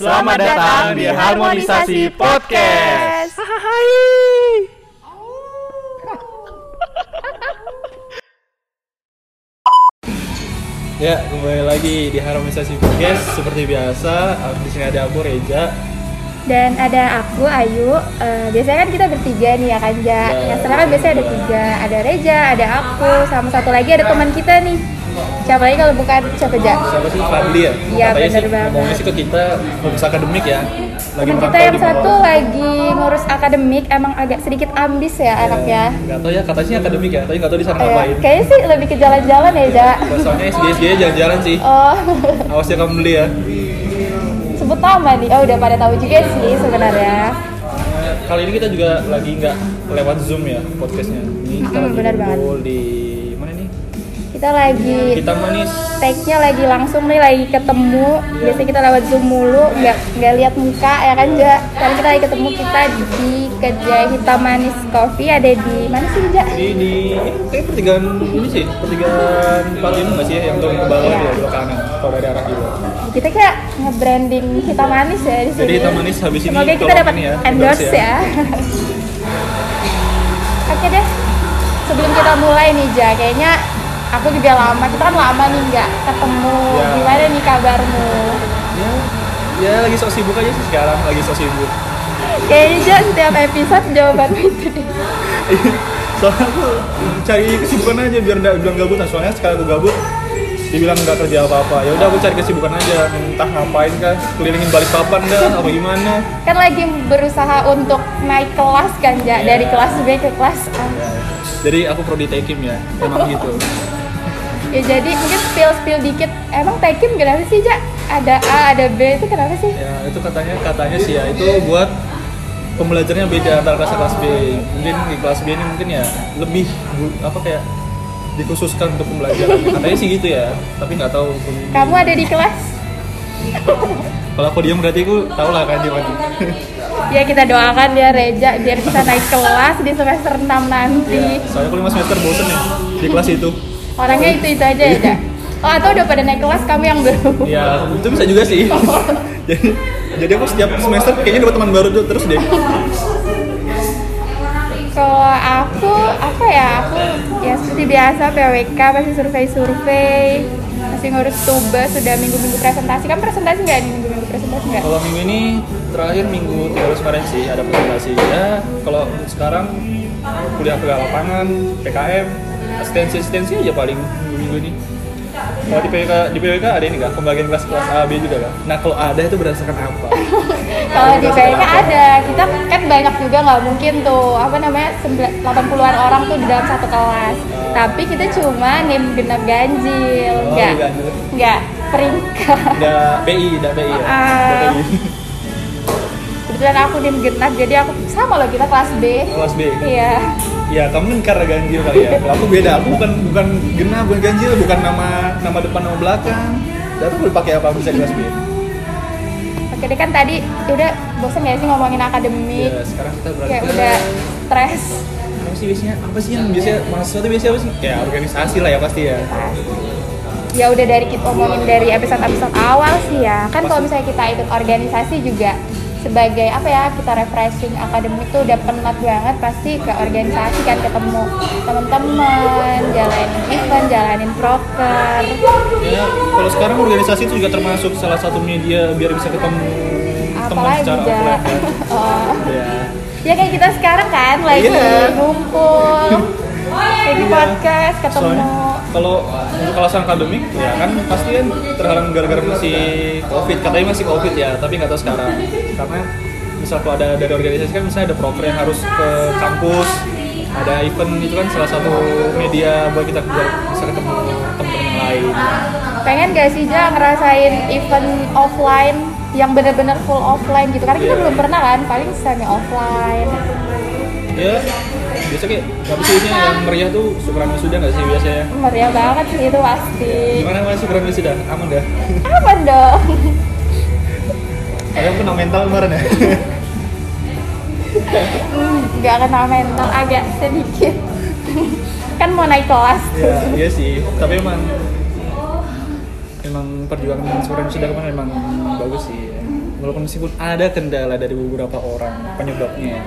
Selamat datang di Harmonisasi Podcast. Ya, kembali lagi di Harmonisasi Podcast seperti biasa. Di sini ada aku Reja. Dan ada aku Ayu. Eh, biasanya kan kita bertiga nih ya kan Ja. Ya. Yang sekarang kan biasanya ada tiga. Ada Reja, ada aku, sama satu lagi ada teman kita nih. Siapa lagi kalau bukan siapa Ja? Siapa sih Fadli ya? Iya, sih, banget. Ngomongnya sih ke kita fokus akademik ya. Lagi kita yang satu lagi ngurus akademik, emang agak sedikit ambis ya anaknya. Gak tau ya, katanya akademik ya, tapi gak tau di sana Eh, ngapain. kayaknya sih lebih ke jalan-jalan ya Ja. Soalnya SG SG jalan-jalan sih. Oh, Awas ya kamu beli ya. sebut nama nih. Oh, udah pada tahu juga sih sebenarnya. Kali ini kita juga lagi nggak lewat Zoom ya podcastnya. Ini kita Mm, lagi benar banget. di? Kita lagi Kita manis. tag-nya lagi langsung nih lagi ketemu biasanya kita lewat zoom mulu nggak nggak lihat muka ya kan Ja sekarang kita lagi ketemu kita di kedai hitam manis coffee ada di mana sih Ja Di di kayak pertigaan ini sih, pertigaan empat ini nggak sih ya, yang turun ke bawah Iya. ya, kanan kalau dari arah kiri. kita kayak nge-branding hitam manis ya di sini Jadi hitam manis habis ini semoga kita dapat ya, endorse endorse ya, oke deh sebelum kita mulai nih Ja kayaknya aku juga lama kita kan lama nih nggak ketemu Ya. gimana nih kabarmu Ya, ya lagi sok sibuk aja sih sekarang, lagi sok sibuk. kayaknya setiap episode jawaban itu deh Soalnya aku cari kesibukan aja biar nggak bilang gabut. Nah, soalnya sekali aku gabut, dibilang nggak kerja apa-apa. Ya udah aku cari kesibukan aja, entah ngapain kan, kelilingin balik papan dah, apa gimana. kan lagi berusaha untuk naik kelas kan ja Iya. dari kelas B ke kelas A Ya, jadi aku prodi tekim ya, emang gitu. Ya jadi mungkin spill spill dikit emang tekim kenapa sih ja ada A ada B itu kenapa sih Ya itu katanya katanya sih ya itu buat pembelajarannya beda antara kelas A kelas B. Mungkin di kelas B ini mungkin ya lebih apa kayak dikhususkan untuk pembelajaran. Katanya sih gitu ya, tapi nggak tahu. kamu ada di kelas Kalau aku diam berarti aku tahu lah kan gimana. ya kita doakan ya Reja biar bisa naik kelas di semester 6 nanti Ya, soalnya aku lima semester bosen nih di kelas itu. Orangnya itu itu aja ya oh atau udah pada naik kelas kamu yang belum Ya itu bisa juga sih. jadi jadi aku setiap semester kayaknya dapat teman baru tuh terus deh. Kalau aku apa ya aku ya seperti biasa PWK masih survei-survei masih ngurus tugas sudah minggu-minggu presentasi kan presentasi nggak minggu-minggu presentasi nggak Kalau minggu ini terakhir minggu 13 kemarin sih ada presentasi ya. Kalau sekarang kuliah ke lapangan, PKM, asistensi asistensi aja paling minggu, ini. Kalau di PWK di PWK ada ini nggak? Pembagian kelas kelas A B juga kan? Nah kalau ada itu berdasarkan apa? kalau di PWK ada. Kita kan banyak juga nggak mungkin tuh. Apa namanya? 80-an orang tuh di dalam satu kelas. Tapi kita cuma nim genap ganjil. Oh, nggak. nggak. Peringkat. Ada BI, ada BI ya. Ah. Kebetulan aku nim genap jadi aku sama loh kita kelas B Kelas B. iya Ya kamu kan karena ganjil kali ya. Kalau aku beda, aku bukan bukan genap, bukan ganjil, bukan nama nama depan nama belakang. Dan aku boleh pakai apa bisa di kelas B. Oke deh kan tadi ya udah bosan gak sih ngomongin akademik Ya sekarang kita berarti kayak udah stres apa sih biasanya apa sih yang biasanya mahasiswa tuh biasanya apa sih? Ya organisasi lah ya pasti ya. ya udah dari kita omongin dari episode episode awal sih ya kan kalau misalnya kita ikut organisasi juga sebagai apa ya kita refreshing akademik tuh udah penat banget pasti ke organisasi kan ketemu teman-teman jalanin event jalanin proker Ya kalau sekarang organisasi itu juga termasuk salah satu media biar bisa ketemu teman secara offline kan. oh. Ya. ya kayak kita sekarang kan lagi Iya. ngumpul kayak di Iya. podcast ketemu Soalnya kalau untuk alasan akademik ya kan pasti kan terhalang gara-gara masih covid. Katanya masih covid ya tapi nggak tahu sekarang. Karena misal kalau ada dari organisasi kan misalnya ada proker yang harus ke kampus ada event itu kan salah satu media buat kita bisa ketemu teman-teman yang lain. Pengen gak sih Ja ngerasain event offline yang bener-bener full offline gitu? Karena kita Iya. belum pernah kan paling semi offline ya biasa kayak tapi sih ini yang meriah tuh syukuran wisuda nggak sih biasanya? Meriah banget sih itu pasti. Gimana mas syukuran wisuda aman dah? Aman dong. Kalian kena mental kemarin ya? Nggak kena mental agak sedikit. Kan mau naik kelas. Ya iya sih. Tapi emang emang perjuangan syukuran wisuda kemarin emang bagus sih. Walaupun meskipun ada kendala dari beberapa orang penyebabnya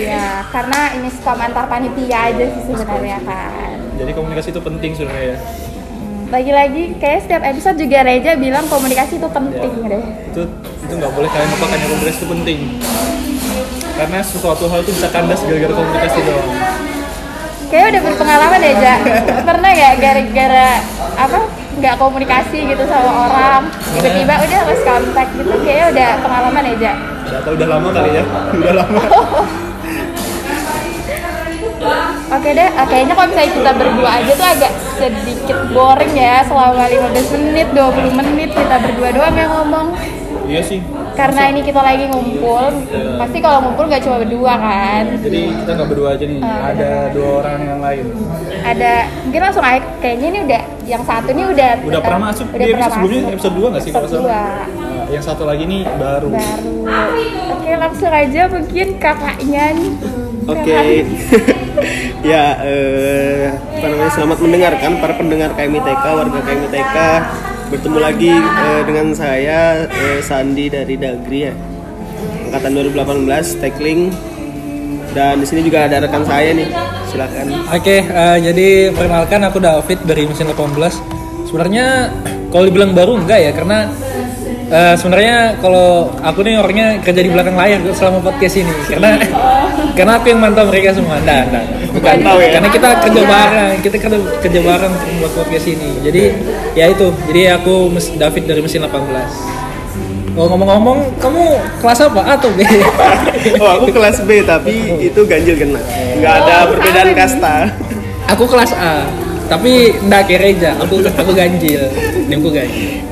Iya, karena ini skam antar panitia aja sih sebenarnya kan. jadi komunikasi itu penting sebenarnya ya Lagi-lagi kayak setiap episode juga Reja bilang komunikasi itu penting Ya. deh. itu itu nggak boleh kalian lupakan ya komunikasi itu penting karena sesuatu hal itu bisa kandas gara-gara komunikasi doang Kayak udah berpengalaman ya, Ja. Pernah nggak gara-gara apa nggak komunikasi gitu sama orang, tiba-tiba udah lost contact gitu, kayaknya udah pengalaman ya, Ja. udah tau udah lama kali ya udah lama Oke deh, eh, kayaknya kalau misalnya kita berdua aja tuh agak sedikit boring ya selama 15 menit, 20 menit kita berdua doang yang ngomong. iya sih Karena ini kita lagi ngumpul, pasti kalau ngumpul nggak cuma berdua kan. jadi kita nggak berdua aja nih Ah, ada dua orang yang lain Ada, mungkin langsung aja, kayaknya ini udah, yang satu nih udah udah pernah masuk udah di pernah episode sebelumnya masuk. episode 2 nggak sih Episode salah dua. Nah, yang satu lagi nih baru baru. Oke langsung aja mungkin kakaknya nih. Oke, Kakak. Ya eh, apa namanya selamat mendengarkan para pendengar KMITK, warga KMITK bertemu lagi eh, dengan saya eh, Sandi dari Dagri ya, angkatan 2018 Tackling dan di sini juga ada rekan saya nih, silakan. Oke, eh, jadi perkenalkan aku David dari mesin 18. Sebenarnya kalau dibilang baru enggak ya, karena eh, sebenarnya kalau aku nih orangnya kerja di belakang layar selama podcast ini, karena karena aku yang mantau mereka semua. Nah, nah, bukan ya? Karena kita kerja bareng, kita kerja kerja bareng untuk membuat podcast ini. Jadi ya itu, jadi aku David dari mesin 18. Oh ngomong-ngomong, kamu kelas apa? A atau B? Oh aku kelas B tapi itu ganjil genap, nggak ada Oh, perbedaan kasta. aku kelas A, tapi ndak kayak Reja. Aku aku ganjil, aku ganjil.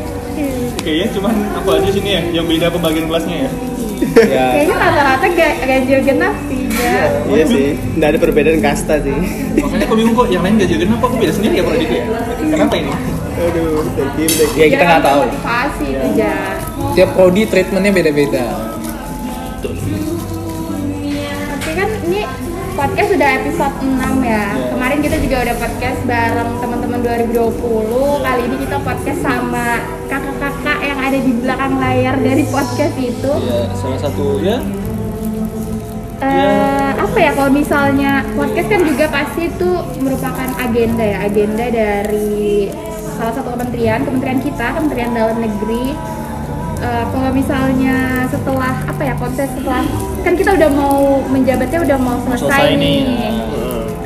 Kayaknya cuman aku aja sini ya yang beda pembagian kelasnya ya Ya. Kayaknya rata-rata ga- ganjil genap sih ya. Iya sih, nggak ada perbedaan kasta sih. makanya aku bingung kok yang lain gak kenapa aku beda sendiri ya prodiku ya kenapa ini Aduh, thank you, thank you. Ya kita nggak tahu. Motivasi itu ja. Tiap prodi treatmentnya beda-beda. Oke kan ini podcast sudah episode 6 ya. Kemarin kita juga udah podcast bareng teman-teman 2020. Kali ini kita podcast sama kakak-kakak ada di belakang layar dari podcast itu. ya salah satu ya. Eh, apa ya kalau misalnya podcast kan juga pasti itu merupakan agenda ya agenda dari salah satu kementerian kementerian kita kementerian dalam negeri. Eh, kalau misalnya setelah apa ya konses setelah kan kita udah mau menjabatnya udah mau selesai, selesai nih. nih.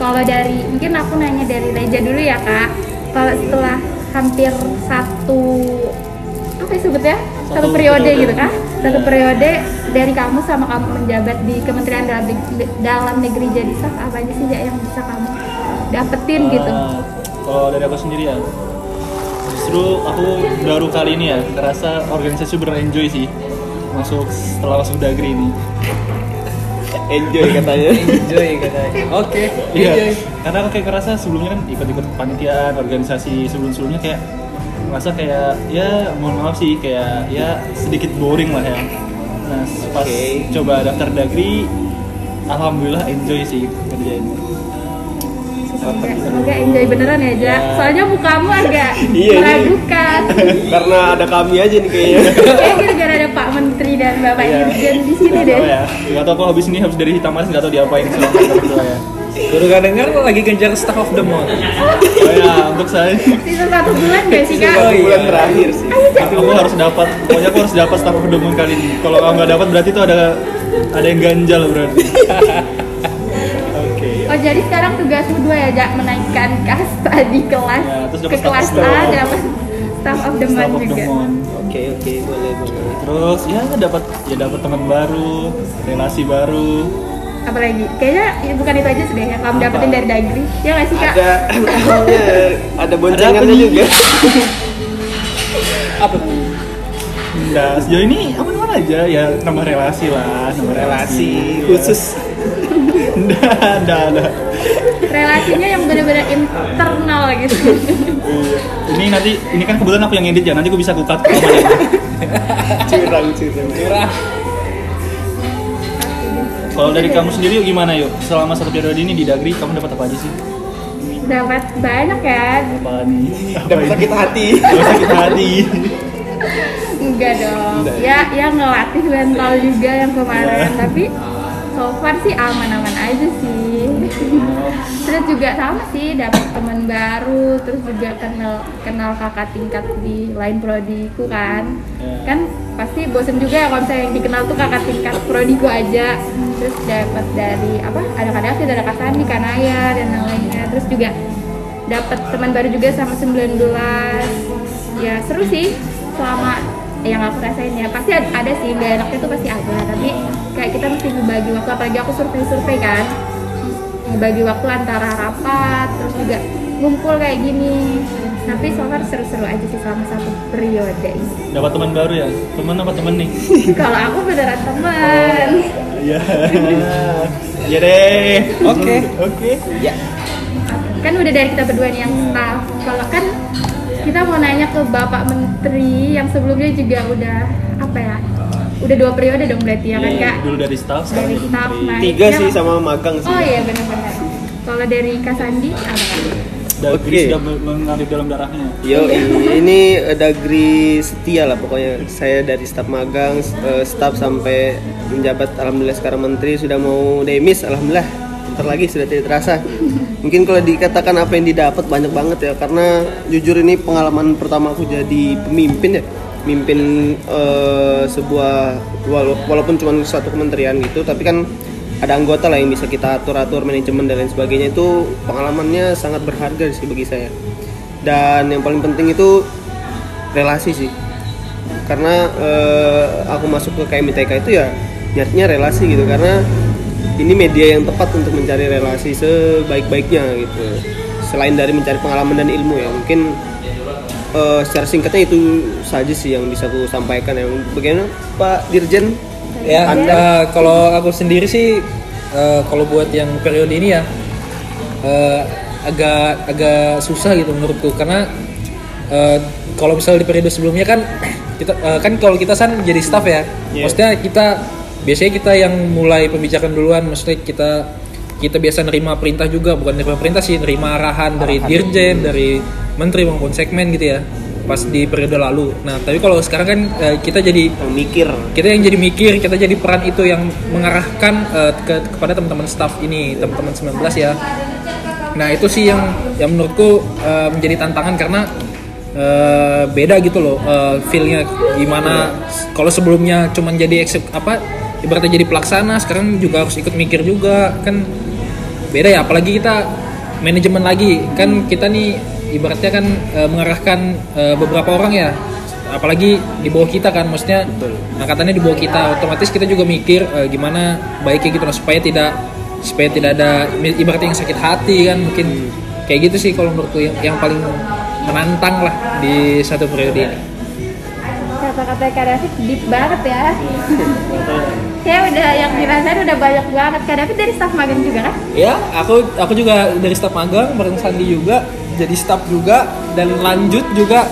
kalau dari mungkin aku nanya dari Reja dulu ya kak. Kalau setelah hampir satu apa ya sebutnya satu, Satu periode, periode. gitu kan satu periode dari kamu sama kamu menjabat di Kementerian Dalam, Neg- Dalam Negeri jadi staff apa aja sih yang bisa kamu dapetin gitu Ah, kalau dari aku sendiri ya justru aku baru kali ini ya ngerasa organisasi bener enjoy sih masuk setelah masuk dagri ini Enjoy katanya. Enjoy katanya. Oke, enjoy. Iya, karena aku kayak ngerasa sebelumnya kan ikut-ikut panitiaan, organisasi sebelum-sebelumnya kayak ngerasa kayak ya mohon maaf sih kayak ya sedikit boring lah ya. Nah pas Oke. coba daftar dagri, alhamdulillah enjoy sih kerjain. semoga, semoga enjoy beneran ya Ja Ya. soalnya mukamu agak Iya, ini. meragukan Karena ada kami aja nih kayaknya. kayak gara-gara ada Pak Menteri dan Bapak Iya. Dirjen di sini deh ya, nggak tahu kok habis ini habis dari hitam manis nggak tahu diapain selama ya. Baru gak denger lo lagi kejar staff of the month. Oh ya, untuk saya season satu bulan gak sih kak? Oh, iya. Bulan terakhir sih. aku harus dapat pokoknya aku harus dapat staff of the month kali ini kalau kamu nggak dapat berarti itu ada ada yang ganjal berarti oke Oh jadi sekarang tugasmu dua ya Jak menaikkan kasta di kelas Ya, terus ke kelas of the A month. dapat staff of the month of the juga. Oke oke boleh boleh. terus ya dapat ya dapat teman baru relasi baru Apalagi kayaknya ya, bukan itu aja sudah yang kamu Apa? dapetin dari Dagri. Ya nggak sih kak? Ada ada ada boncengannya juga. Apa tuh? Nah, sejauh ini aman-aman aja ya nambah relasi lah nambah Relasi Iya. khusus. Nggak, nggak, nggak. Relasinya yang benar-benar internal gitu. Iya. ini nanti ini kan kebetulan aku yang edit ya nanti aku bisa kukat ya Curang curang. Kalau dari kamu sendiri yuk gimana yuk selama satu periode ini di Dagri kamu dapat apa aja sih Dapat banyak ya. apa nih apa Dapat sakit hati. Dapat sakit hati Enggak dong. Ya, ya ngelatih mental juga yang kemarin, tapi so far sih aman-aman aja sih. terus juga sama sih dapat teman baru, terus juga kenal kenal kakak tingkat di lain prodiku kan. Ya. Kan pasti bosen juga ya kalau misalnya yang dikenal tuh kakak tingkat prodiku aja. Terus dapat dari apa? Ada kadang sih ada Kak Sandi, Kanaya dan yang lainnya. Terus juga dapat teman baru juga sama 19 ya seru sih selama yang aku rasain ya pasti ada, sih nggak enaknya tuh pasti ada tapi kayak kita mesti ngebagi waktu apalagi aku survei-survei kan ngebagi waktu antara rapat terus juga ngumpul kayak gini tapi so far seru-seru aja sih selama satu periode ini Dapat teman baru ya? Teman apa teman nih? kalau aku beneran teman Iya. Iya deh. Oke. Oke. Ya. kan udah dari kita berdua nih yang staff kalau kan kita mau nanya ke bapak menteri yang sebelumnya juga udah apa ya udah dua periode dong berarti ya kan Iya, kak Dulu dari staff, sekarang dari jadi staff menteri. nah Tiga ya, sih sama magang sih. oh iya benar-benar kalau dari kak Sandi apa Dagri Oke. sudah mengalir dalam darahnya. Yo, ini eh, Dagri setia lah pokoknya. Saya dari staf magang, eh, staf sampai menjabat alhamdulillah sekarang menteri sudah mau demis alhamdulillah. Bentar lagi sudah tidak terasa. Mungkin kalau dikatakan apa yang didapat banyak banget ya karena jujur ini pengalaman pertama aku jadi pemimpin ya. Mimpin eh, sebuah wala- walaupun cuma satu kementerian gitu tapi kan ada anggota lah yang bisa kita atur-atur manajemen dan lain sebagainya. Itu pengalamannya sangat berharga sih bagi saya. Dan yang paling penting itu relasi sih. Karena eh, aku masuk ke KMITK itu ya niatnya relasi gitu. Karena ini media yang tepat untuk mencari relasi sebaik-baiknya gitu. Selain dari mencari pengalaman dan ilmu ya mungkin eh, secara singkatnya itu saja sih yang bisa aku sampaikan ya. Bagaimana Pak Dirjen Ya, eh, kalau aku sendiri sih eh, kalau buat yang periode ini ya eh, agak agak susah gitu menurutku. Karena eh, kalau misalnya di periode sebelumnya kan kita eh, kan kalau kita kan jadi staff ya, Iya. maksudnya kita biasanya kita yang mulai pembicaraan duluan, maksudnya kita kita biasa nerima perintah juga. Bukan nerima perintah sih nerima arahan dari dirjen dari menteri maupun segmen gitu ya pas di periode lalu. Nah tapi kalau sekarang kan eh, kita jadi yang mikir. kita yang jadi mikir kita jadi peran itu yang mengarahkan eh, ke- kepada teman-teman staff ini teman-teman 19 ya. Nah itu sih yang yang menurutku eh, menjadi tantangan karena eh, beda gitu loh eh, feelnya gimana. Kalau sebelumnya cuman jadi eksek apa ibaratnya jadi pelaksana sekarang juga harus ikut mikir juga kan beda ya. Apalagi kita manajemen lagi. Kan kita nih ibaratnya kan eh, mengarahkan eh, beberapa orang ya apalagi di bawah kita kan maksudnya angkatannya di bawah kita. Otomatis kita juga mikir eh, gimana baiknya gitu loh, supaya tidak supaya tidak ada ibaratnya yang sakit hati kan mungkin kayak gitu sih kalau menurutku yang, yang paling menantang lah di satu periode ini. Kata-kata Kak David deep banget ya. Kayak udah yang dirasain udah banyak banget. Kak David dari staff magang juga kan? Ya aku aku juga dari staf magang bareng Sandi juga jadi staff juga dan lanjut juga.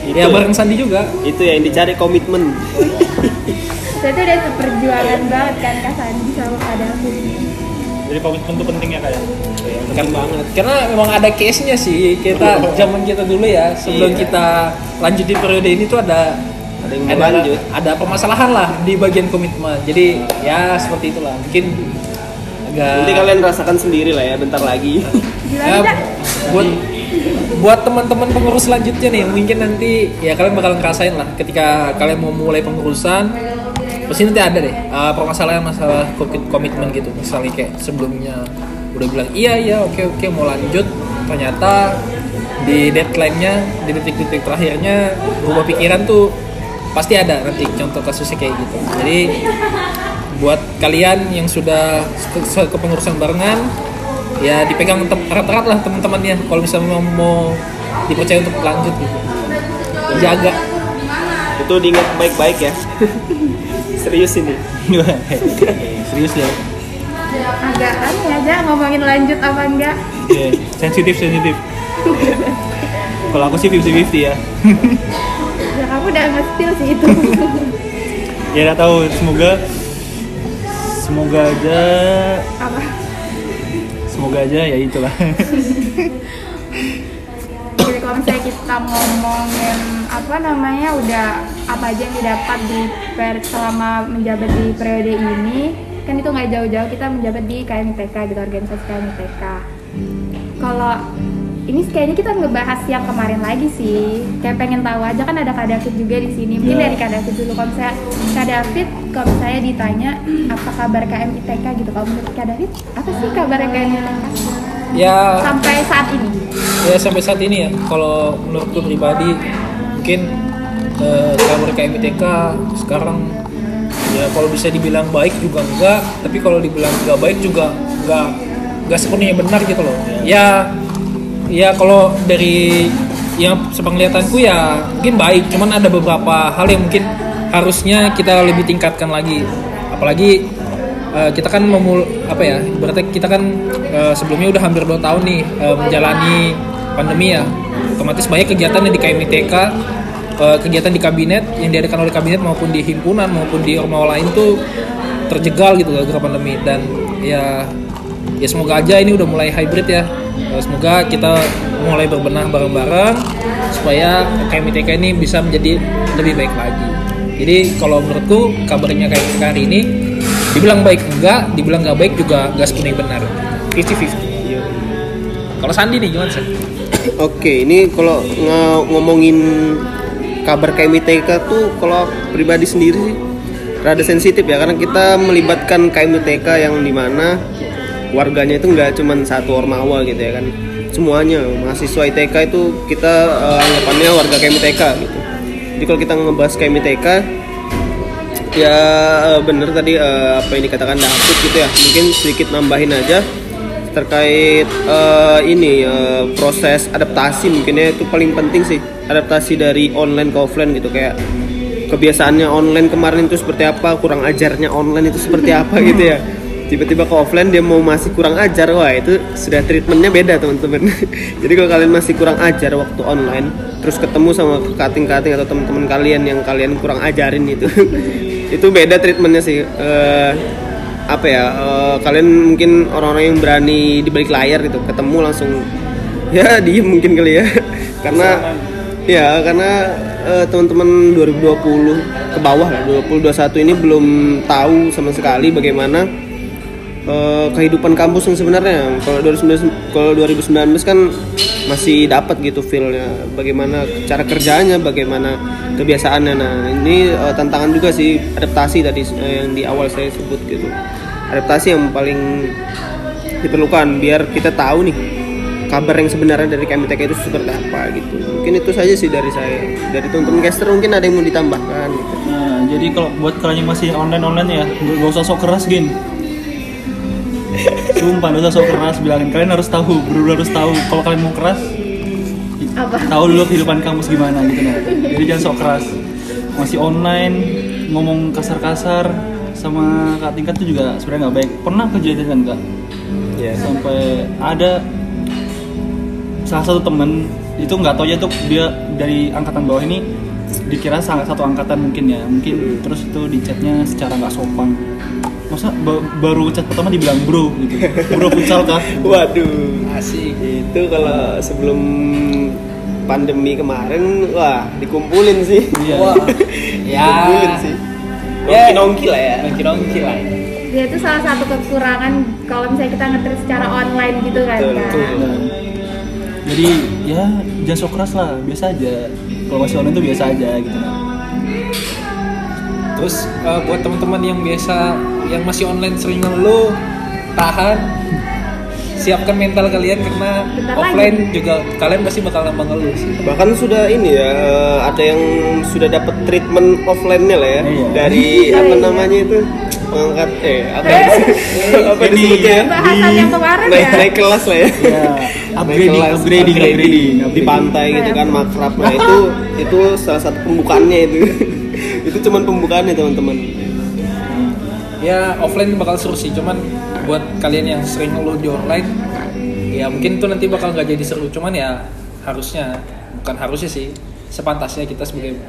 Itu. ya? bareng Sandi juga. Itu yang dicari komitmen. Berarti udah seperjuangan banget kan Kak Sandi sama Kak David. Jadi komitmen itu penting ya kayak. kan banget. Karena memang ada case nya sih. Kita zaman kita dulu ya sebelum Iya. kita lanjut di periode ini tuh ada Ada yang mau lanjut. ada permasalahan lah di bagian komitmen. Jadi ya seperti itulah. Mungkin agak nanti kalian rasakan sendiri lah ya bentar lagi Ya, buat buat teman-teman pengurus selanjutnya nih mungkin nanti ya kalian bakal ngerasain lah ketika kalian mau mulai pengurusan. Pasti nanti ada deh uh, permasalahan masalah komit- komitmen gitu misalnya kayak sebelumnya udah bilang iya iya oke oke mau lanjut. Ternyata di deadline-nya di detik-detik terakhirnya berubah pikiran tuh pasti ada nanti contoh kasusnya kayak gitu. Jadi buat kalian yang sudah ke, ke- kepengurusan barengan ya dipegang erat-erat lah teman-temannya. Kalau misalnya mau, mau dipercaya untuk lanjut gitu. Jaga. Itu diingat baik-baik ya. Serius ini. Serius ya. agak aneh aja ngomongin lanjut apa enggak. Iya, sensitif sensitif. Kalau aku sih 50-50 ya. ya kamu udah nge-spill sih itu. Ya nggak tahu, semoga semoga aja apa semoga aja ya itulah. Jadi kalau misalnya kita ngomongin apa namanya udah apa aja yang didapat di per, selama menjabat di periode ini kan itu nggak jauh-jauh kita menjabat di KMITK gitu organisasi KMITK kalau ini kayaknya kita ngebahas yang kemarin lagi sih. Kayak pengen tahu aja kan ada Kak David juga di sini. Mungkin Ya. dari Kak David dulu. Kalau misalnya Kak David kalau saya ditanya apa kabar KMITK gitu. Kalau menurut Kak David apa sih kabar KMITK Ya. Sampai saat ini. Ya sampai saat ini ya. Kalau menurutku pribadi mungkin eh, kabar KMITK sekarang ya kalau bisa dibilang baik juga enggak. Tapi kalau dibilang enggak baik juga enggak enggak sepenuhnya benar gitu loh. Ya ya kalau dari yang sepenglihatanku ya mungkin baik. Cuman ada beberapa hal yang mungkin harusnya kita lebih tingkatkan lagi. Apalagi eh, kita kan memul apa ya berarti kita kan eh, sebelumnya udah hampir 2 tahun nih eh, menjalani pandemi ya. Otomatis banyak kegiatan yang di KMITK eh, kegiatan di kabinet yang diadakan oleh kabinet maupun di himpunan maupun di ormawa lain tuh terjegal gitu gara-gara pandemi. Dan ya ya semoga aja ini udah mulai hybrid ya semoga kita mulai berbenah bareng-bareng supaya KMITK ini bisa menjadi lebih baik lagi. Jadi kalau menurutku kabarnya kayak hari ini dibilang baik enggak dibilang nggak baik juga nggak sepenuhnya benar. 50-50 kalau Sandi nih gimana sih Oke, ini kalau nge- ngomongin kabar KMITK tuh kalau pribadi sendiri sih rada sensitif ya karena kita melibatkan KMITK yang di mana warganya itu nggak cuman satu ormawa gitu ya kan. Semuanya mahasiswa ITK itu kita eh, anggapannya warga KMITK gitu. Jadi kalau kita ngebahas KMITK ya eh, bener tadi eh, apa yang dikatakan David gitu ya. Mungkin sedikit nambahin aja terkait eh, ini eh, proses adaptasi mungkinnya itu paling penting sih adaptasi dari online ke offline gitu. Kayak kebiasaannya online kemarin itu seperti apa kurang ajarnya online itu seperti apa gitu ya tiba-tiba ke offline dia mau masih kurang ajar wah itu sudah treatmentnya beda teman-teman. Jadi kalau kalian masih kurang ajar waktu online terus ketemu sama kating-kating atau teman-teman kalian yang kalian kurang ajarin itu itu beda treatmentnya sih. Eh, apa ya eh, kalian mungkin orang-orang yang berani di balik layar gitu ketemu langsung ya diem mungkin kali ya. Karena ya karena eh, teman-teman 2020 ke bawah lah 2021 ini belum tahu sama sekali bagaimana eh, kehidupan kampus yang sebenarnya kalau 2019 kalau 2019 kan masih dapat gitu feelnya. Bagaimana cara kerjanya bagaimana kebiasaannya. Nah ini eh, tantangan juga sih adaptasi tadi eh, yang di awal saya sebut gitu. Adaptasi yang paling diperlukan biar kita tahu nih kabar yang sebenarnya dari KMTK itu seperti apa gitu. Mungkin itu saja sih dari saya. Dari teman-teman caster mungkin ada yang mau ditambahkan gitu. Nah, jadi kalau buat kalian yang masih online online ya, gak usah sok keras gin. Sumpah, usah sok keras. Bilangin kalian harus tahu, bener harus tahu. Kalau kalian mau keras, apa tahu dulu kehidupan kampus gimana gitu nah. Jadi jangan sok keras. Masih online, ngomong kasar-kasar sama kak tingkat itu juga sebenarnya nggak baik. Pernah kejadian kan kak? ya sampai ada salah satu temen itu nggak tahu aja tuh dia dari angkatan bawah ini dikira sangat satu angkatan mungkin ya mungkin terus itu di chatnya secara nggak sopan masa ba- baru chat pertama dibilang bro gitu bro futsal kah waduh asik itu kalau sebelum pandemi kemarin wah dikumpulin sih Iya. Wah, ya. dikumpulin sih Ya. nongki nongki lah ya nongki nongki lah ya. ya itu salah satu kekurangan kalau misalnya kita ngeter secara online gitu kan Betul, Kak. betul. Nah, jadi ya jangan sok keras lah biasa aja kalau masih online tuh biasa aja gitu Terus eh, buat teman-teman yang biasa yang masih online sering ngeluh, tahan, siapkan mental kalian karena Bentar offline juga kalian pasti bakal nambah ngeluh sih. bahkan sudah ini ya eh, ada yang sudah dapat treatment offline-nya lah ya. Iya. dari apa namanya itu? Pengangkat eh apa apa Ini disebutnya ya? bahasan yang kemarin naik ya? naik kelas lah ya. Ya Naik upgrading kelas, upgrading upgrading. di pantai gitu kan makrab. Nah itu itu salah satu pembukaannya itu. Itu cuman pembukaannya teman-teman Ya offline bakal seru sih, cuman buat kalian yang sering ngeluh di online, ya mungkin itu nanti bakal nggak jadi seru. Cuman ya harusnya, bukan harusnya sih, sepantasnya kita sebagai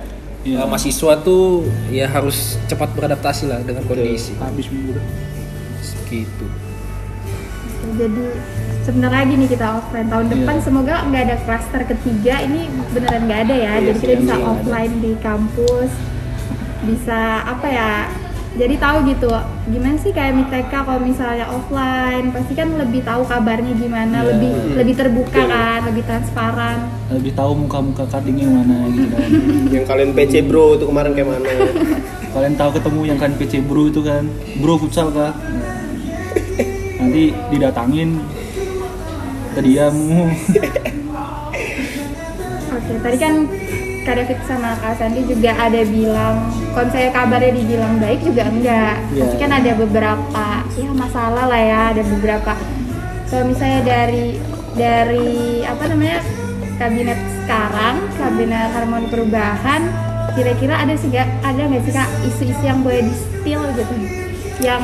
Iya. eh, mahasiswa tuh ya harus cepat beradaptasi lah dengan kondisi. habis minggu Gitu. jadi sebentar lagi nih kita offline tahun Iya. depan semoga nggak ada klaster ketiga ini beneran nggak ada ya Iya jadi kita bisa offline di kampus bisa apa ya jadi tahu gitu gimana sih kayak MITK kalau misalnya offline? Pasti kan lebih tahu kabarnya gimana Iya. lebih lebih terbuka kan lebih transparan. Lebih tahu muka-muka cuttingnya yang mana gitu kan. Yang kalian PC bro itu kemarin kayak mana? Kalian tahu ketemu yang kan PC bro itu kan? Bro futsal kah nanti didatangin. Terdiam. Oke, tadi kan Kak David sama Kak Sandi juga ada bilang, kalau saya kabarnya dibilang baik juga enggak. Iya. Pasti kan ada beberapa ya masalah lah ya, ada beberapa. Kalau misalnya dari dari apa namanya kabinet sekarang, kabinet harmoni perubahan, kira-kira ada sih ada nggak sih kak isu-isu yang boleh di spill gitu, yang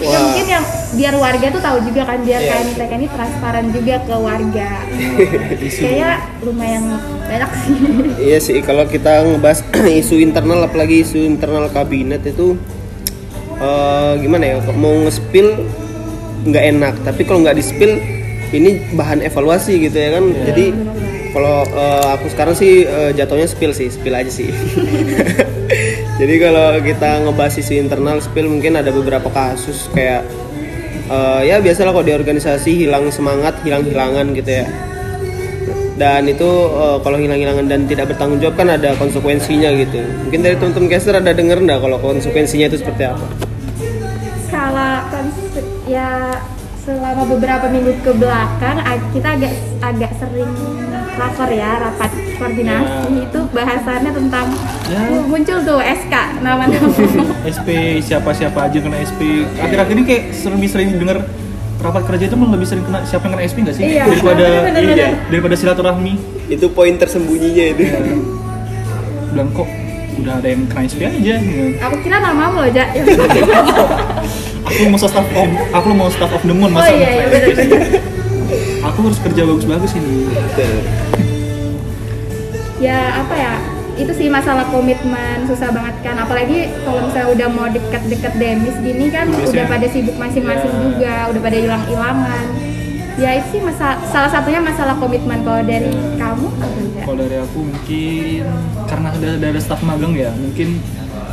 ya mungkin yang biar warga tuh tahu juga kan biar Iya. KMITK ini transparan juga ke warga. Kayaknya lumayan banyak sih. Iya sih, kalau kita ngebahas isu internal, apalagi isu internal kabinet itu eh, gimana ya? Mau nge-spill nggak enak, tapi kalau nggak di-spill ini bahan evaluasi gitu ya kan. Jadi kalau eh, aku sekarang sih eh, jatuhnya spill sih, spill aja sih. Jadi kalau kita ngebahas isu internal spill mungkin ada beberapa kasus kayak eh, ya biasalah kalau di organisasi hilang semangat, hilang-hilangan gitu ya. Dan itu eh, kalau hilang-hilangan dan tidak bertanggung jawab kan ada konsekuensinya gitu. Mungkin dari teman-teman caster ada denger nggak kalau konsekuensinya itu seperti apa? Kalau ya selama beberapa minggu ke belakang kita agak agak sering rapor ya rapat koordinasi. Ya. itu bahasannya tentang Ya. uh, muncul tuh SK nama-nama. SP siapa-siapa aja kena SP akhir-akhir ini kayak lebih sering denger rapat kerja itu malah lebih sering kena siapa yang kena SP nggak sih? Iya, daripada bener-bener. iya, daripada silaturahmi. Itu poin tersembunyinya itu. Bilang kok udah ada yang kena SP aja? Gitu. aku kira namamu loh Ja aku mau staff of aku mau staff of the moon oh masa iya iya bener-bener aku harus kerja bagus-bagus ini. Ya apa ya? Itu sih masalah komitmen susah banget kan. Apalagi kalau misalnya udah mau deket-deket demis gini kan Biasanya- udah pada sibuk masing-masing Ya. juga udah pada hilang-hilangan. Ya itu sih masa salah satunya masalah komitmen. Kalau dari Ya. kamu apa enggak? Kalau dari aku mungkin karena udah ada, ada staff magang ya mungkin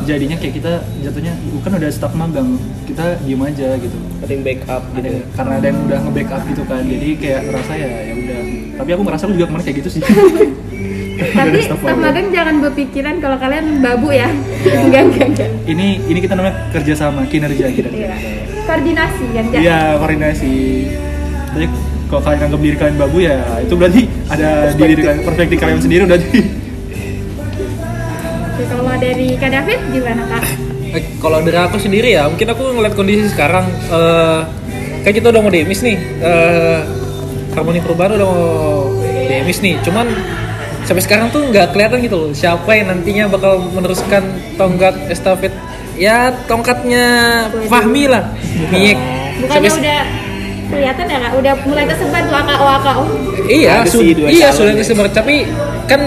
jadinya kayak kita jatuhnya bukan udah staff magang kita diem aja gitu. Ada yang backup gitu ada karena ada yang udah nge-backup gitu kan jadi kayak ngerasa ya ya udah. Tapi aku ngerasa aku juga kemarin kayak gitu sih. Tapi staff magang. jangan berpikiran kalau kalian babu ya. Enggak enggak enggak. Ini ini kita namanya kerjasama kinerja kita. Iya. koordinasi kan Ja? iya koordinasi. Jadi kalau kalian anggap diri kalian babu ya itu berarti ada di diri kalian perspektif kalian sendiri udah di dari Kak David gimana Kak? Iya. Eh, kalau dari aku sendiri ya, mungkin aku ngeliat kondisi sekarang eh kan kita udah mau demis nih. eh Harmoni perubahan udah mau demis nih. Cuman sampai sekarang tuh nggak kelihatan gitu loh siapa yang nantinya bakal meneruskan tonggak estafet ya tongkatnya Fahmi lah. Miyek. Bukannya Sampai- udah kelihatan ya Kak? Udah mulai tersebar tuh AKO AKO Iya, su- iya sudah ya. disebar. Tapi kan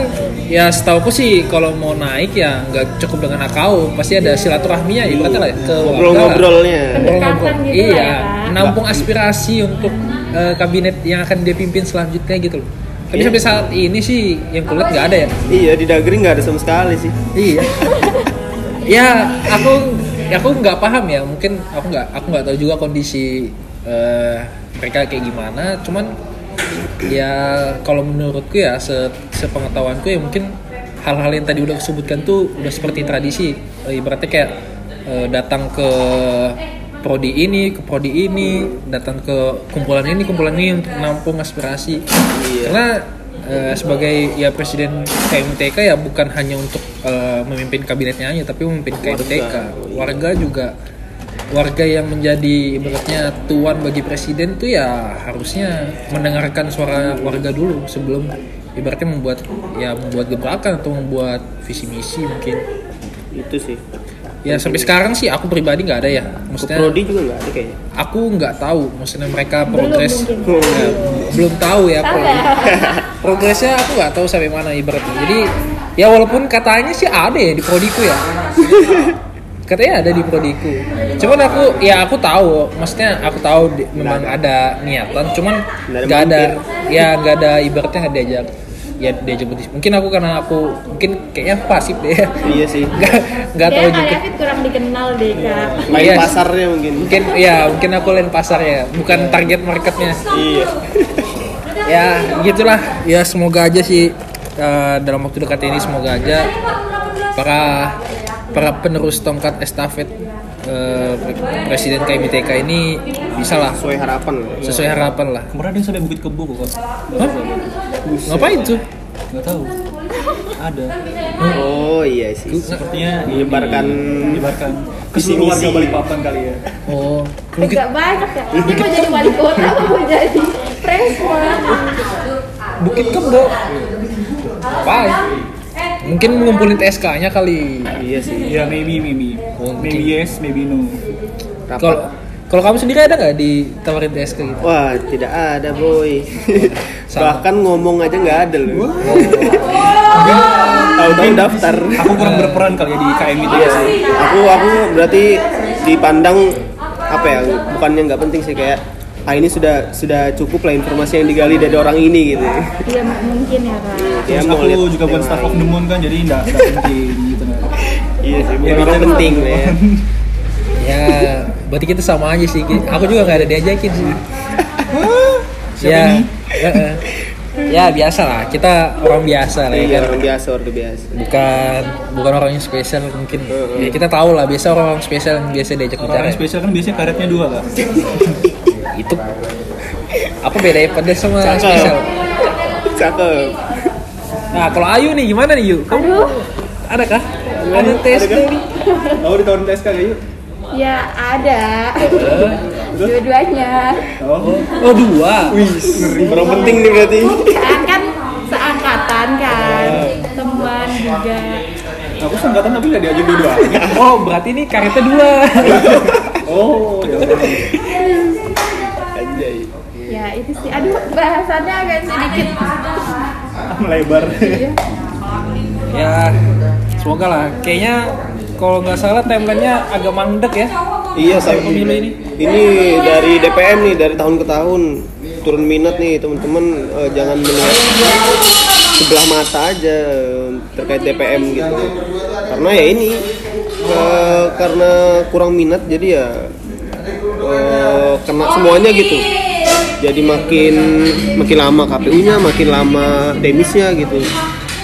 ya setauku sih kalau mau naik ya nggak cukup dengan akau, pasti ada silaturahminya ibaratnya lah ke ngobrol-ngobrolnya Pendekatan gitu ya, iya, Kak. menampung aspirasi untuk eh, kabinet yang akan dipimpin selanjutnya gitu loh. Tapi Iya. sampai saat ini sih yang kulihat nggak ada ya. iya di Dagri nggak ada sama sekali sih Iya. ya aku ya aku nggak paham ya mungkin aku nggak aku nggak tahu juga kondisi eh, mereka kayak gimana cuman ya kalau menurutku ya se sepengetahuanku ya mungkin hal-hal yang tadi udah disebutkan tuh udah seperti tradisi. Eh, ibaratnya kayak eh, datang ke prodi ini ke prodi ini datang ke kumpulan ini kumpulan ini untuk menampung aspirasi. Karena eh, sebagai ya presiden KMTK ya bukan hanya untuk eh, memimpin kabinetnya aja tapi memimpin KMTK. Warga juga warga yang menjadi ibaratnya tuan bagi presiden tuh ya harusnya mendengarkan suara warga dulu sebelum ibaratnya membuat ya membuat gebrakan atau membuat visi misi mungkin. Itu sih. Ya sampai sekarang sih aku pribadi nggak ada ya. Ke maksudnya prodi juga nggak ada kayaknya. aku nggak tahu. Maksudnya mereka Belum progres. mungkin. Ya, belum tahu ya Tahu pro- nggak? progresnya aku nggak tahu sampai mana ibaratnya. Jadi ya walaupun katanya sih ada ya di prodiku ya katanya ada di prodiku. Cuman aku ya aku tahu maksudnya aku tahu di- memang ada. niatan cuman Nggak ada ada ya nggak ada ibaratnya nggak diajak ya diajak berdiskusi. Mungkin aku karena aku mungkin kayaknya pasif deh. Ya iya sih. Nggak nggak Dia tahu juga kurang dikenal deh kak. main Iya. pasarnya mungkin. Mungkin ya mungkin aku lain pasarnya bukan target marketnya. Iya. Ya gitulah. Ya semoga aja sih eh, dalam waktu dekat ini semoga aja para para penerus tongkat estafet eh, presiden KMITK ini bisa lah sesuai harapan lah sesuai harapan lah Kemarin ada yang sampai bukit kebo kok. Hah? ngapain tuh Nggak tahu. Ada. oh iya sih Sepertinya menyebarkan menyebarkan ke warga misi. Balikpapan kali ya. oh mungkin Agak banyak ya. Ini mau jadi wali kota, mau jadi presma. bukit kebo mungkin ngumpulin TSK-nya kali iya sih Ya maybe maybe. Mungkin. Maybe yes, maybe no. kalau kalau kamu sendiri ada nggak ditawarin TSK gitu wah tidak ada boy Sama. bahkan ngomong aja nggak ada loh tahu-tahu daftar Aku kurang berperan kali ya di KM itu. Iya sih. Aku aku berarti dipandang apa ya? Bukannya nggak penting sih kayak ah ini sudah sudah cukup lah informasi yang digali dari orang ini gitu. Iya m- mungkin ya kak. Ya, Terus mau aku lihat juga bukan staff of the moon kan, jadi nggak nggak penting gitu nah. Iya sih, Ya, bukan orang penting lah ya. ya berarti kita sama aja sih aku juga nggak ada diajakin sih Siapa ya nih? eh, ya biasa lah kita orang biasa lah ya Iya, kan orang biasa, warga biasa. bukan bukan orang yang spesial mungkin ya kita tahu lah biasa orang, -orang spesial yang biasa diajak Orang bicara spesial kan biasanya karetnya dua kan. itu apa bedanya pedas sama Cakep. spesial Cakep. nah kalau Ayu nih gimana nih Yu kamu ada kah ada tes Ada kan? Tahu ditawarin tes kali yuk. Ya ada. Dua-duanya. Oh, oh dua Orang penting nih berarti. Kan kan seangkatan kan. Teman juga. aku sangkatan tapi nggak diajak dua-duanya. oh berarti ini karetnya dua Oh, ya. Aduh bahasannya agak sedikit. Melebar. Iya. ya semoga lah kayaknya kalau nggak salah timelinenya agak mandek ya Iya, Sampai saya pemilu ini. Ini dari DPM nih, dari tahun ke tahun turun minat nih teman-teman eh, jangan melihat sebelah mata aja terkait DPM gitu. Karena ya ini eh, karena kurang minat jadi ya eh, kena semuanya gitu. Jadi makin makin lama KPU-nya, makin lama demisnya gitu.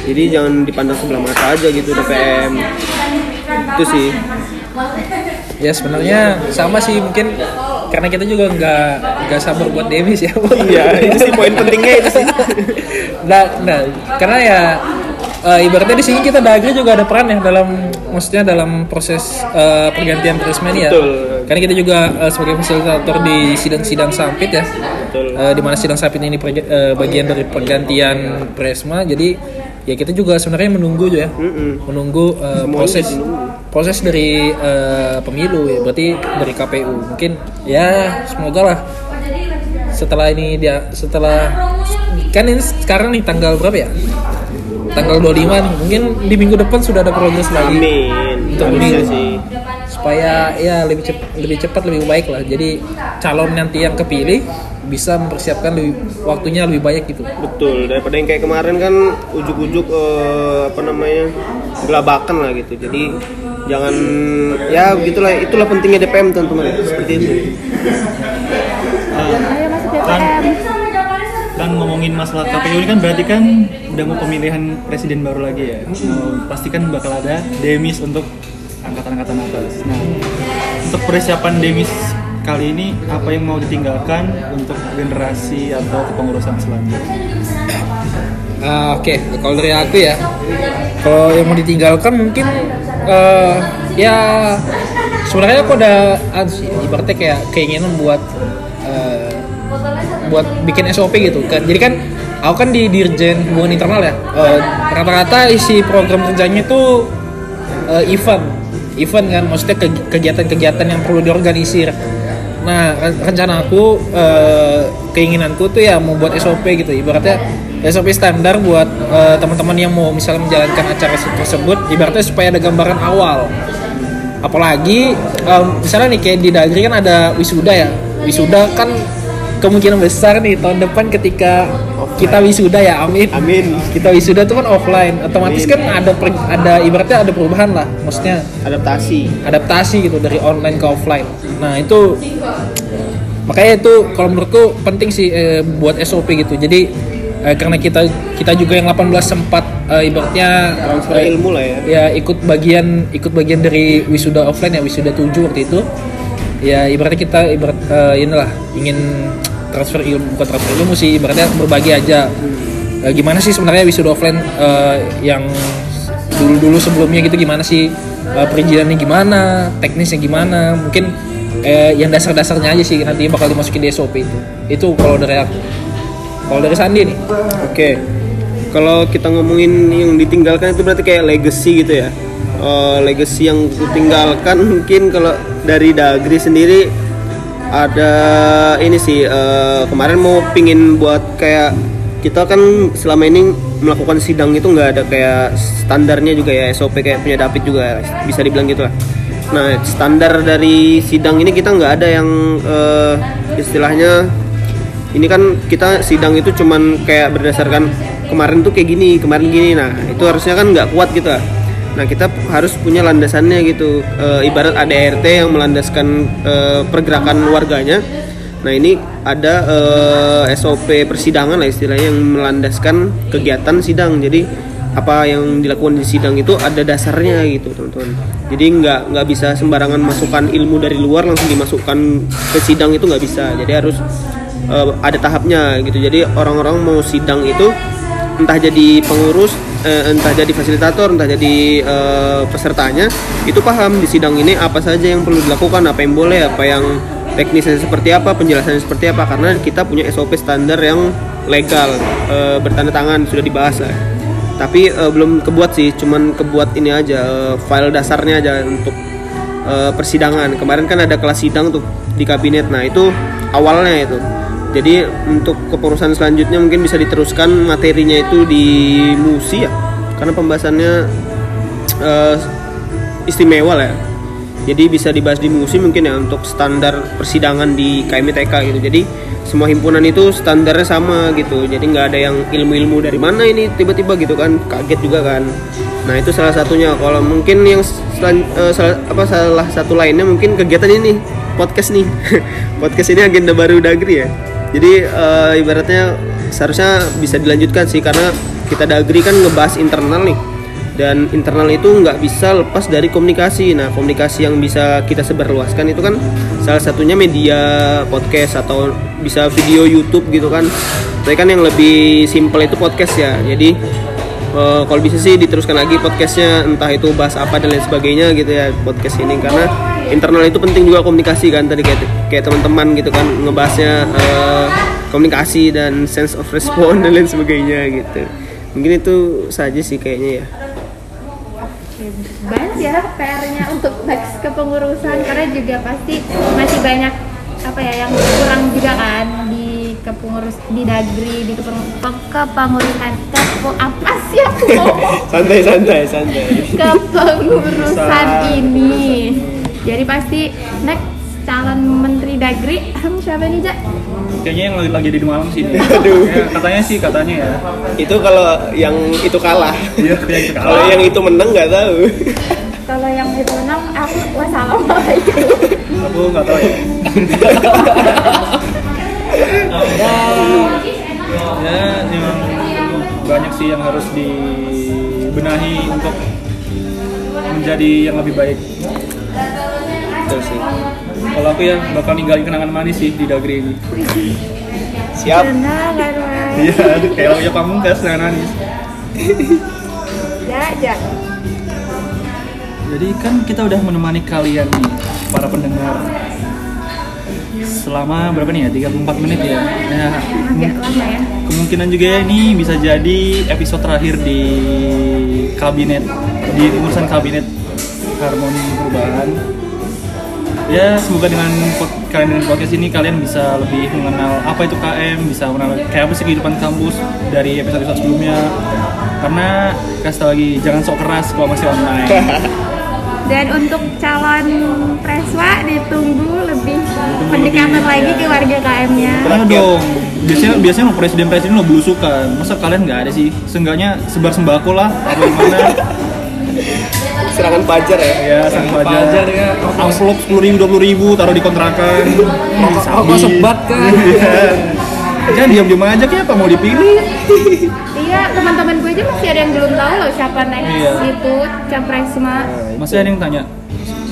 Jadi jangan dipandang sebelah mata aja gitu DPM. Itu sih. ya sebenarnya sama sih mungkin karena kita juga nggak nggak sabar buat demis ya Iya, itu sih poin pentingnya itu sih. nah, nah karena ya eh, ibaratnya di sini kita dagri juga ada peran ya dalam maksudnya dalam proses eh, pergantian Prisma ini ya. Betul. karena kita juga eh, sebagai fasilitator di sidang-sidang sampit ya. Betul. Eh, di mana sidang sampit ini eh, bagian dari pergantian Prisma jadi ya kita juga sebenarnya menunggu ya. Mm-mm. menunggu Semuanya proses proses dari eh, pemilu ya. Berarti dari KPU mungkin ya semoga lah setelah ini dia setelah kan ini sekarang nih tanggal berapa ya tanggal 25 nih mungkin di minggu depan sudah ada progres lagi Amin. Untuk pemilu. sih. supaya ya lebih cepat lebih cepat lebih baik lah jadi calon nanti yang kepilih bisa mempersiapkan lebih waktunya lebih banyak gitu Betul. Daripada yang kayak kemarin kan ujuk-ujuk eh, apa namanya gelabakan lah gitu. Jadi jangan ya begitulah itulah pentingnya DPM teman-teman seperti itu. Kan, DPM. kan ngomongin masalah KPU ini kan berarti kan udah mau pemilihan presiden baru lagi ya. Oh, pasti kan bakal ada demis untuk angkatan-angkatan atas. Nah, untuk persiapan demis kali ini apa yang mau ditinggalkan untuk generasi atau kepengurusan selanjutnya? Ah, Oke, kalau dari aku ya, kalau yang mau ditinggalkan mungkin eh, ya sebenarnya aku ada ah, sih, ibaratnya kayak keinginan buat eh, buat bikin SOP gitu kan. Jadi kan aku kan di Dirjen Hubungan Internal ya. eh, rata-rata isi program kerjanya itu eh, event, event kan, maksudnya ke- kegiatan-kegiatan yang perlu diorganisir. Nah, ren- rencana aku, eh, keinginanku tuh ya mau buat SOP gitu. Ibaratnya SOP standar buat eh, teman-teman yang mau misalnya menjalankan acara tersebut. Ibaratnya supaya ada gambaran awal, apalagi em, misalnya nih kayak di Dagri kan ada wisuda ya wisuda kan kemungkinan besar nih tahun depan ketika kita wisuda ya amin Amin. kita wisuda tuh kan offline otomatis Amin. kan ada per- ada ibaratnya ada perubahan lah maksudnya Adaptasi. adaptasi gitu dari online ke offline nah itu makanya itu kalau menurutku penting sih eh, buat SOP gitu jadi eh, karena kita kita juga yang 18 sempat eh, ibaratnya Transfer eh, ilmu lah ya. ya ikut bagian ikut bagian dari wisuda offline ya wisuda 7 waktu itu ya ibaratnya kita ibarat eh, inilah ingin transfer ilmu bukan transfer ilmu sih ibaratnya berbagi aja. Eh, gimana sih sebenarnya wisuda offline eh, yang dulu-dulu sebelumnya gitu gimana sih? Eh, perizinannya gimana? Teknisnya gimana? Mungkin yang dasar-dasarnya aja sih nanti bakal dimasukin di SOP itu. Itu kalau dari aku. Kalau dari Sandi nih. Oke. Kalau kita ngomongin yang ditinggalkan itu berarti kayak legacy gitu ya. Eh, legacy yang ditinggalkan mungkin kalau dari Dagri sendiri ada ini sih eh, kemarin mau pingin buat kayak kita kan selama ini melakukan sidang itu nggak ada kayak standarnya juga ya SOP kayak punya David juga bisa dibilang gitu lah. Nah standar dari sidang ini kita nggak ada yang eh, istilahnya ini kan kita sidang itu cuman kayak berdasarkan kemarin tuh kayak gini kemarin gini nah itu harusnya kan nggak kuat gitu lah. Nah kita harus punya landasannya gitu. E, ibarat ADRT yang melandaskan e, pergerakan warganya. Nah ini ada e, SOP persidangan lah istilahnya yang melandaskan kegiatan sidang. Jadi apa yang dilakukan di sidang itu ada dasarnya gitu teman-teman. Jadi nggak nggak bisa sembarangan masukkan ilmu dari luar langsung dimasukkan ke sidang itu nggak bisa. Jadi harus eh, ada tahapnya gitu. Jadi orang-orang mau sidang itu entah jadi pengurus eh, entah jadi fasilitator entah jadi eh, pesertanya itu paham di sidang ini apa saja yang perlu dilakukan apa yang boleh apa yang teknisnya seperti apa penjelasannya seperti apa karena kita punya SOP standar yang legal eh, bertanda tangan sudah dibahas lah. Tapi eh, belum kebuat sih cuman kebuat ini aja eh, file dasarnya aja untuk eh, persidangan. Kemarin kan ada kelas sidang tuh di kabinet. Nah itu awalnya itu jadi untuk kepengurusan selanjutnya mungkin bisa diteruskan materinya itu di musi ya. Karena pembahasannya eh, istimewa lah ya. Jadi bisa dibahas di musi mungkin ya untuk standar persidangan di KMITK gitu. Jadi semua himpunan itu standarnya sama gitu. Jadi nggak ada yang ilmu-ilmu dari mana ini tiba-tiba gitu kan. Kaget juga kan. Nah itu salah satunya. Kalau mungkin yang selan- eh, salah, apa salah satu lainnya mungkin kegiatan ini podcast nih. Podcast ini agenda baru Dagri ya jadi eh, ibaratnya seharusnya bisa dilanjutkan sih karena kita Dagri kan ngebahas internal nih dan internal itu nggak bisa lepas dari komunikasi. Nah, komunikasi yang bisa kita sebarluaskan itu kan salah satunya media podcast atau bisa video YouTube gitu kan. Tapi kan yang lebih simpel itu podcast ya. Jadi eh, kalau bisa sih diteruskan lagi podcastnya, entah itu bahas apa dan lain sebagainya gitu ya podcast ini karena internal itu penting juga komunikasi kan tadi kayak kayak teman-teman gitu kan ngebahasnya eh, komunikasi dan sense of response dan lain sebagainya gitu. Mungkin itu saja sih kayaknya ya. Banyak ya PR-nya untuk next kepengurusan karena juga pasti masih banyak apa ya yang kurang juga kan di kepengurus di dagri di kepeng- ke- kepengurusan. Kepo apa sih aku? Santai santai santai. Kepengurusan ini jadi pasti next calon menteri dagri hmm, siapa nih Jak? Kayaknya yang lagi, lagi di malam sih. Aduh. Ya, katanya sih katanya ya. itu kalau yang itu kalah Iya, yang itu kalau kalah. yang itu menang nggak tahu kalau yang itu enam aku wassalamualaikum Aku nggak tahu ya. ya, memang banyak sih yang harus dibenahi untuk menjadi yang lebih baik. Itu sih. Kalau aku ya bakal ninggalin kenangan manis sih di Dagri ini. siap Iya, kayak lagunya pamungkas kenangan manis. Ya, ya. Jadi kan kita udah menemani kalian nih, para pendengar selama berapa nih ya? 34 menit ya. Nah, Agak lama ya. kemungkinan juga ya ini bisa jadi episode terakhir di kabinet di urusan kabinet harmoni perubahan. Ya semoga dengan kalian dengan podcast ini kalian bisa lebih mengenal apa itu KM, bisa mengenal kayak apa sih kehidupan kampus dari episode-episode sebelumnya. Karena kasih tau lagi jangan sok keras kalau masih online. Dan untuk calon preswa ditunggu lebih pendekatan lagi ke warga KM-nya. Karena dong, biasanya biasanya lo presiden presiden lo belusukan. Masa kalian nggak ada sih? Seenggaknya sebar sembako lah, apa gimana? Serangan pajar ya. ya, sang Pajar pajar. ya. Amplop sepuluh ribu, dua puluh ribu, taruh di kontrakan. Rokok sebat kan. Iya. Jangan diam-diam aja kayak apa mau dipilih. Iya, teman-teman gue aja masih ada yang belum tahu loh siapa next Iya. itu capresma. Masih ada yang tanya.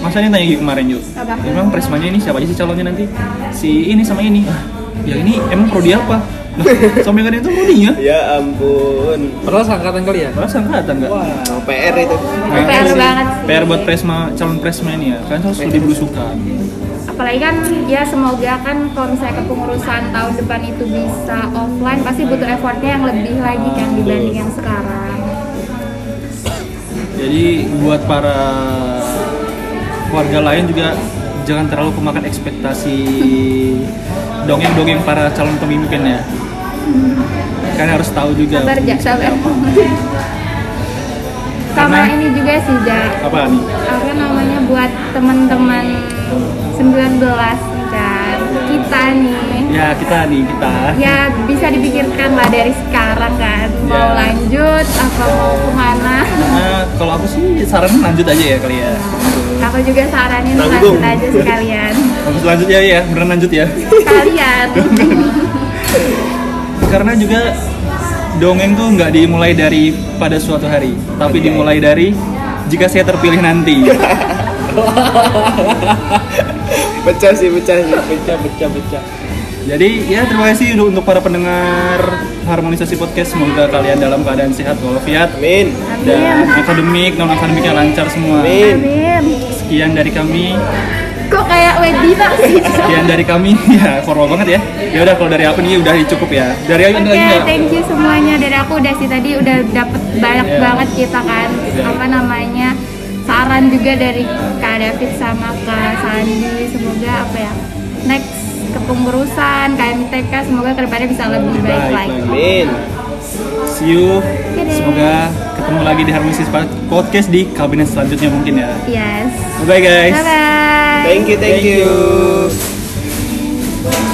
Masa ada yang tanya gitu kemarin yuk. Apa? Emang presmanya ini siapa aja sih calonnya nanti? Si ini sama ini. Ah, ya ini emang prodi apa? Lah, sama yang ada itu prodinya. Ya ampun. Padahal seangkatan kalian. Masa angkatan enggak? Oh, PR itu. Nah, PR sih. banget sih. PR buat presma calon presma ini ya. Kalian harus lebih belusukan. Apalagi kan ya semoga kan kalau misalnya kepengurusan tahun depan itu bisa offline pasti butuh effortnya yang lebih lagi kan dibanding yang sekarang. Jadi buat para warga lain juga jangan terlalu kemakan ekspektasi dongeng-dongeng para calon pemimpin ya. Kan harus tahu juga. Sabar jak sabar. Sama Karena- ini juga sih Jak. Apa nih? apa namanya buat teman-teman 19 nih kan kita nih Ya kita nih kita. ya bisa dipikirkan lah dari sekarang kan mau Ya. lanjut apa mau ke mana Nah, kalau aku sih saran lanjut aja ya kali ya. Aku juga saranin lanjut aja sekalian lanjut ya ya, beneran lanjut ya. sekalian Karena juga dongeng tuh nggak dimulai dari pada suatu hari, tapi dimulai dari jika saya terpilih nanti. Pecah sih, pecah sih. Pecah, pecah, pecah. Jadi ya terima kasih untuk, untuk para pendengar harmonisasi podcast. Semoga kalian dalam keadaan sehat walafiat Amin. dan akademik non akademiknya lancar semua. Amin. amin Sekian dari kami. kok kayak webinar sih Sekian dari kami. Ya formal banget ya. Ya udah kalau dari aku nih udah cukup ya. Dari Ayu ada Oke, lagi nggak? thank you semuanya dari aku udah sih tadi udah dapet banyak Yeah. banget kita kan Yeah. apa namanya saran juga dari Kak David sama Kak Sandi semoga apa ya next kepengurusan KMTK semoga ke depannya bisa lebih baik, baik lagi. lagi. Amin. See you semoga ketemu lagi di Harmonis Podcast di kabinet selanjutnya mungkin ya. Yes. Bye guys. Bye bye. Thank you, thank, thank you. you.